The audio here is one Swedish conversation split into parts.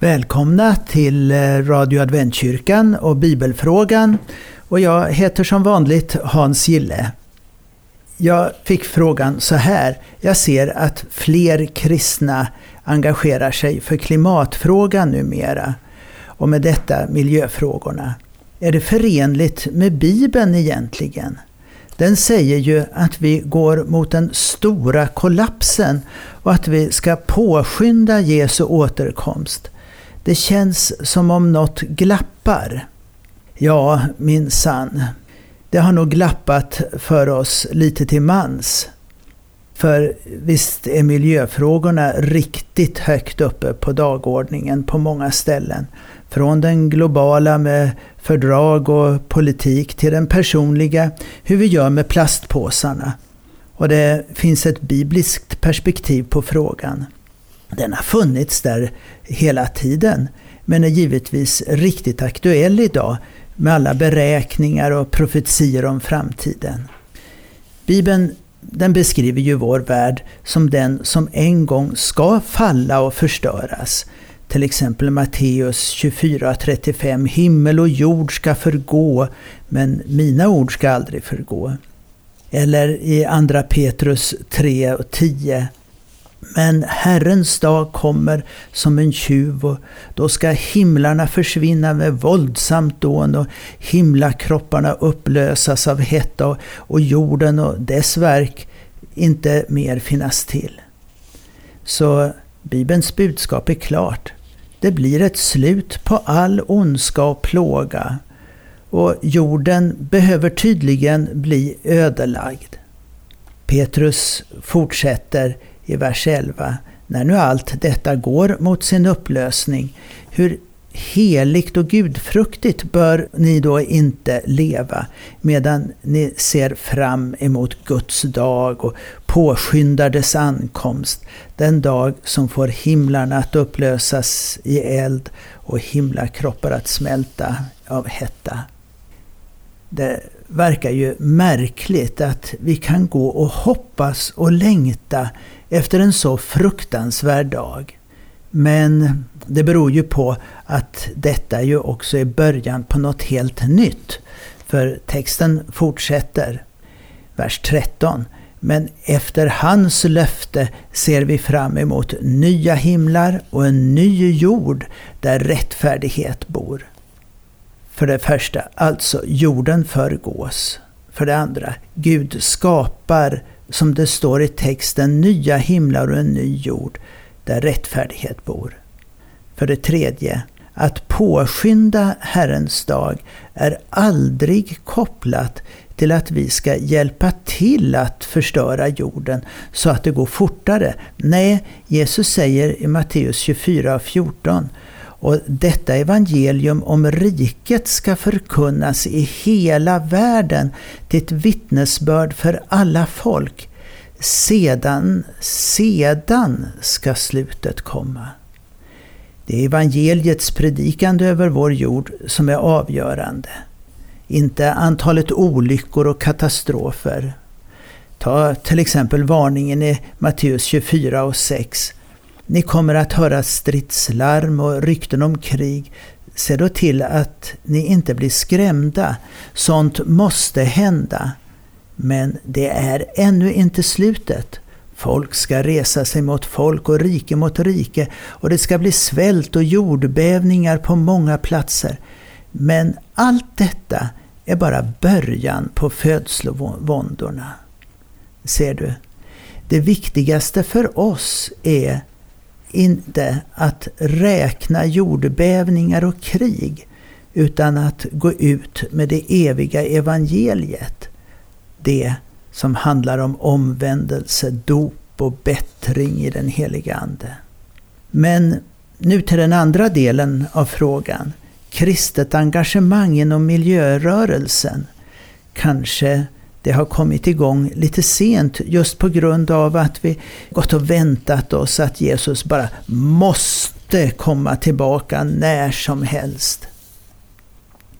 Välkomna till eh, Radio Adventkyrkan och Bibelfrågan. Och jag heter som vanligt Hans Gille. Jag fick frågan så här. Jag ser att fler kristna engagerar sig för klimatfrågan numera. Och med detta miljöfrågorna. Är det förenligt med Bibeln egentligen? Den säger ju att vi går mot den stora kollapsen och att vi ska påskynda Jesu återkomst. Det känns som om något glappar. Ja, min sann. Det har nog glappat för oss lite till mans. För visst är miljöfrågorna riktigt högt uppe på dagordningen på många ställen. Från den globala med fördrag och politik till den personliga, hur vi gör med plastpåsarna. Och det finns ett bibliskt perspektiv på frågan. Den har funnits där hela tiden, men är givetvis riktigt aktuell idag med alla beräkningar och profetier om framtiden. Bibeln den beskriver ju vår värld som den som en gång ska falla och förstöras. Till exempel Matteus 24.35 Himmel och jord ska förgå, men mina ord ska aldrig förgå. Eller i Andra Petrus 3 och 10, men Herrens dag kommer som en tjuv och då ska himlarna försvinna med våldsamt dån och himlakropparna upplösas av hetta och jorden och dess verk inte mer finnas till. Så Bibelns budskap är klart. Det blir ett slut på all ondska och plåga. Och jorden behöver tydligen bli ödelagd. Petrus fortsätter i vers 11. När nu allt detta går mot sin upplösning, hur heligt och gudfruktigt bör ni då inte leva medan ni ser fram emot Guds dag och påskyndar dess ankomst, den dag som får himlarna att upplösas i eld och himlakroppar att smälta av hetta. Det verkar ju märkligt att vi kan gå och hoppas och längta efter en så fruktansvärd dag. Men det beror ju på att detta ju också är början på något helt nytt. För texten fortsätter. Vers 13. Men efter hans löfte ser vi fram emot nya himlar och en ny jord där rättfärdighet bor. För det första, alltså jorden förgås. För det andra, Gud skapar, som det står i texten, nya himlar och en ny jord där rättfärdighet bor. För det tredje, att påskynda Herrens dag är aldrig kopplat till att vi ska hjälpa till att förstöra jorden så att det går fortare. Nej, Jesus säger i Matteus 24 och 14 och detta evangelium om riket ska förkunnas i hela världen till ett vittnesbörd för alla folk. Sedan, sedan ska slutet komma. Det är evangeliets predikande över vår jord som är avgörande. Inte antalet olyckor och katastrofer. Ta till exempel varningen i Matteus 24 och 6. Ni kommer att höra stridslarm och rykten om krig. Se då till att ni inte blir skrämda. Sånt måste hända. Men det är ännu inte slutet. Folk ska resa sig mot folk och rike mot rike och det ska bli svält och jordbävningar på många platser. Men allt detta är bara början på födslovåndorna. Ser du? Det viktigaste för oss är inte att räkna jordbävningar och krig utan att gå ut med det eviga evangeliet. Det som handlar om omvändelse, dop och bättring i den heliga Ande. Men nu till den andra delen av frågan. Kristet engagemang inom miljörörelsen. Kanske det har kommit igång lite sent just på grund av att vi gått och väntat oss att Jesus bara måste komma tillbaka när som helst.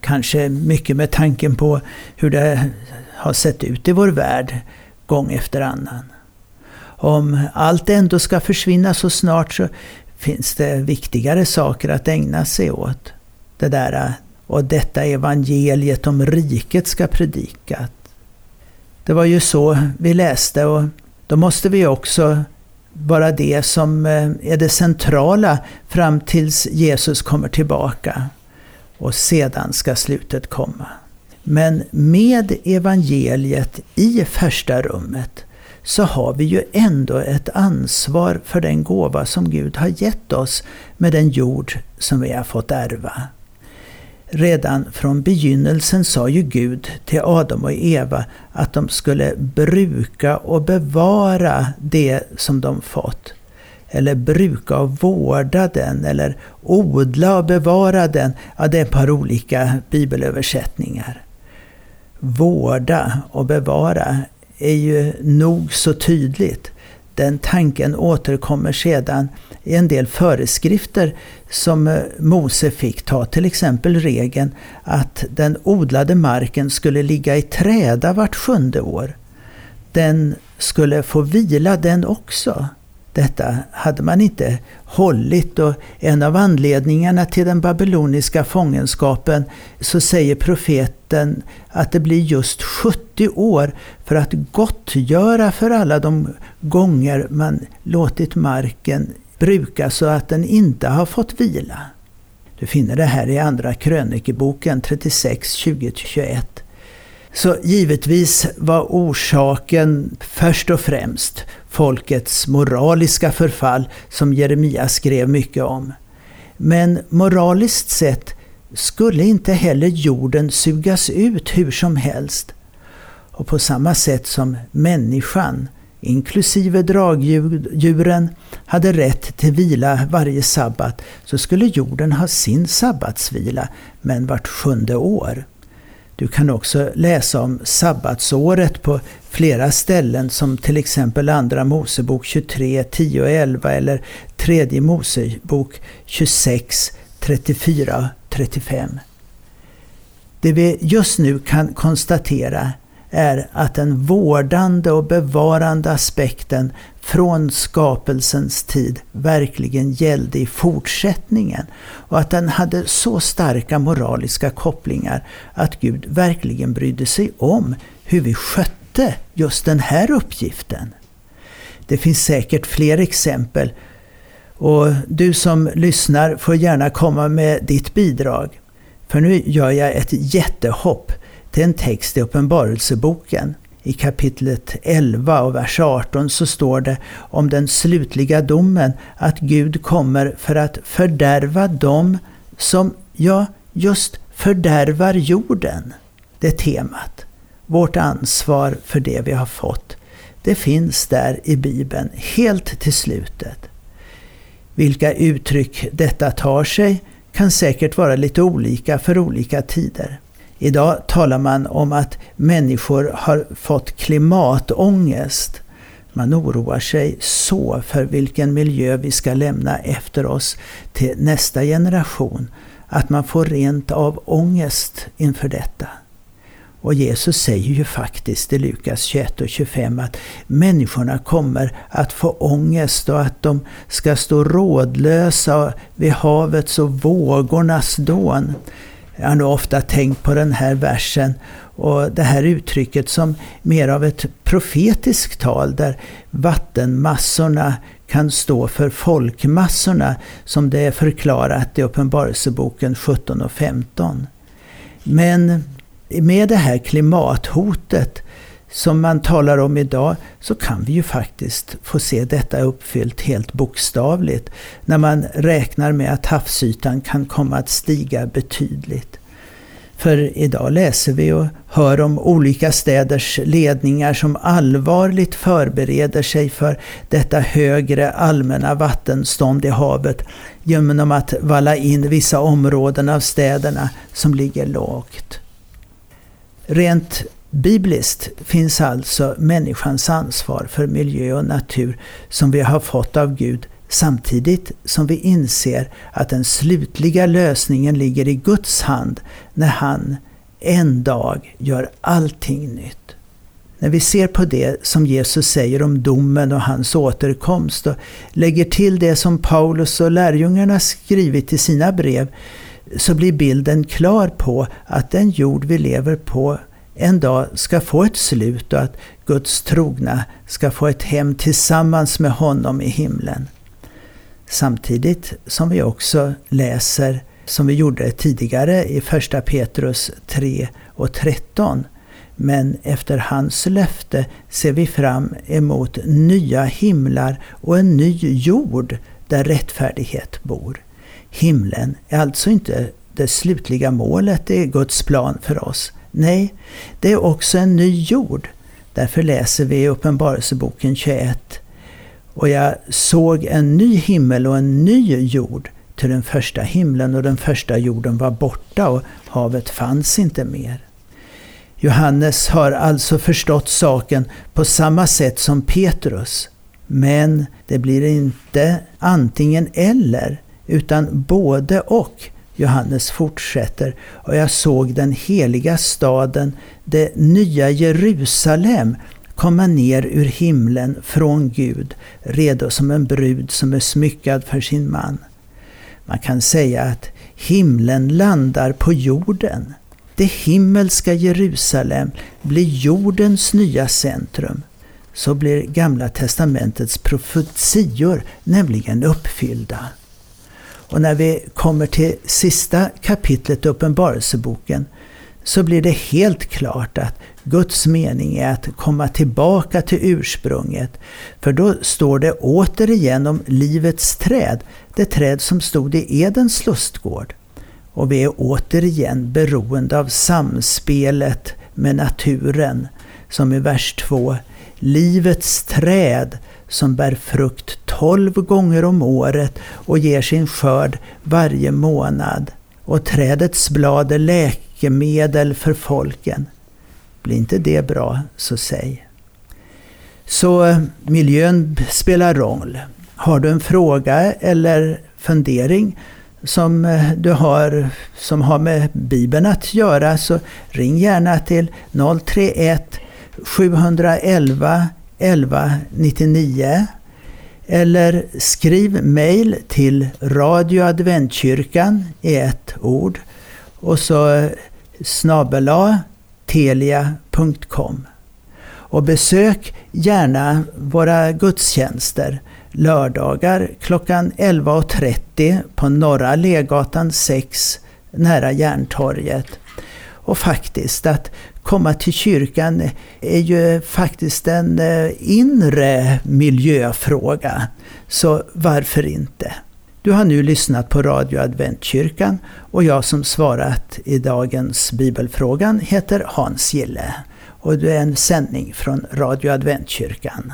Kanske mycket med tanken på hur det har sett ut i vår värld gång efter annan. Om allt ändå ska försvinna så snart så finns det viktigare saker att ägna sig åt. Det där och detta evangeliet om riket ska predikat. Det var ju så vi läste och då måste vi också vara det som eh, är det centrala fram tills Jesus kommer tillbaka. Och sedan ska slutet komma. Men med evangeliet i första rummet så har vi ju ändå ett ansvar för den gåva som Gud har gett oss med den jord som vi har fått ärva. Redan från begynnelsen sa ju Gud till Adam och Eva att de skulle bruka och bevara det som de fått. Eller bruka och vårda den, eller odla och bevara den. Ja, det är ett par olika bibelöversättningar. Vårda och bevara är ju nog så tydligt. Den tanken återkommer sedan i en del föreskrifter som eh, Mose fick. Ta till exempel regeln att den odlade marken skulle ligga i träda vart sjunde år. Den skulle få vila den också. Detta hade man inte hållit och en av anledningarna till den babyloniska fångenskapen så säger profeten att det blir just 70 år för att gottgöra för alla de gånger man låtit marken brukas så att den inte har fått vila. Du finner det här i Andra krönikeboken 36, 20-21. Så givetvis var orsaken först och främst folkets moraliska förfall som Jeremia skrev mycket om. Men moraliskt sett skulle inte heller jorden sugas ut hur som helst. Och på samma sätt som människan, inklusive dragdjuren, hade rätt till vila varje sabbat så skulle jorden ha sin sabbatsvila, men vart sjunde år. Du kan också läsa om sabbatsåret på flera ställen som till exempel Andra Mosebok 23, 10 och 11 eller Tredje Mosebok 26, 34 35. Det vi just nu kan konstatera är att den vårdande och bevarande aspekten från skapelsens tid verkligen gällde i fortsättningen och att den hade så starka moraliska kopplingar att Gud verkligen brydde sig om hur vi skötte just den här uppgiften. Det finns säkert fler exempel och du som lyssnar får gärna komma med ditt bidrag. För nu gör jag ett jättehopp det är en text i Uppenbarelseboken. I kapitlet 11 och vers 18 så står det om den slutliga domen att Gud kommer för att fördärva dem som, ja, just fördärvar jorden. Det är temat. Vårt ansvar för det vi har fått. Det finns där i Bibeln, helt till slutet. Vilka uttryck detta tar sig kan säkert vara lite olika för olika tider. Idag talar man om att människor har fått klimatångest. Man oroar sig så för vilken miljö vi ska lämna efter oss till nästa generation att man får rent av ångest inför detta. Och Jesus säger ju faktiskt i Lukas 21 och 25 att människorna kommer att få ångest och att de ska stå rådlösa vid havets och vågornas dån. Jag har nog ofta tänkt på den här versen och det här uttrycket som mer av ett profetiskt tal där vattenmassorna kan stå för folkmassorna som det är förklarat i Uppenbarelseboken 17 och 15. Men med det här klimathotet som man talar om idag så kan vi ju faktiskt få se detta uppfyllt helt bokstavligt när man räknar med att havsytan kan komma att stiga betydligt. För idag läser vi och hör om olika städers ledningar som allvarligt förbereder sig för detta högre allmänna vattenstånd i havet genom att valla in vissa områden av städerna som ligger lågt. Rent Bibliskt finns alltså människans ansvar för miljö och natur som vi har fått av Gud samtidigt som vi inser att den slutliga lösningen ligger i Guds hand när han en dag gör allting nytt. När vi ser på det som Jesus säger om domen och hans återkomst och lägger till det som Paulus och lärjungarna skrivit i sina brev så blir bilden klar på att den jord vi lever på en dag ska få ett slut och att Guds trogna ska få ett hem tillsammans med honom i himlen. Samtidigt som vi också läser, som vi gjorde tidigare i 1 Petrus 3 och 13, men efter hans löfte ser vi fram emot nya himlar och en ny jord där rättfärdighet bor. Himlen är alltså inte det slutliga målet i Guds plan för oss. Nej, det är också en ny jord. Därför läser vi i Uppenbarelseboken 21. Och jag såg en ny himmel och en ny jord, till den första himlen och den första jorden var borta och havet fanns inte mer. Johannes har alltså förstått saken på samma sätt som Petrus. Men det blir inte antingen eller, utan både och. Johannes fortsätter, och jag såg den heliga staden, det nya Jerusalem, komma ner ur himlen från Gud, redo som en brud som är smyckad för sin man. Man kan säga att himlen landar på jorden. Det himmelska Jerusalem blir jordens nya centrum. Så blir Gamla testamentets profetior nämligen uppfyllda. Och när vi kommer till sista kapitlet i Uppenbarelseboken så blir det helt klart att Guds mening är att komma tillbaka till ursprunget. För då står det återigen om livets träd, det träd som stod i Edens lustgård. Och vi är återigen beroende av samspelet med naturen, som i vers 2. Livets träd som bär frukt tolv gånger om året och ger sin skörd varje månad. Och trädets blad är läkemedel för folken. Blir inte det bra, så säg. Så miljön spelar roll. Har du en fråga eller fundering som du har som har med Bibeln att göra så ring gärna till 031 711 1199 eller skriv mejl till radioadventkyrkan i ett ord och så snabela telia.com. Och besök gärna våra gudstjänster lördagar klockan 11.30 på Norra Legatan 6 nära Järntorget. Och faktiskt att komma till kyrkan är ju faktiskt en eh, inre miljöfråga. Så varför inte? Du har nu lyssnat på Radio Adventkyrkan och jag som svarat i dagens bibelfrågan heter Hans Gille. Och det är en sändning från Radio Adventkyrkan.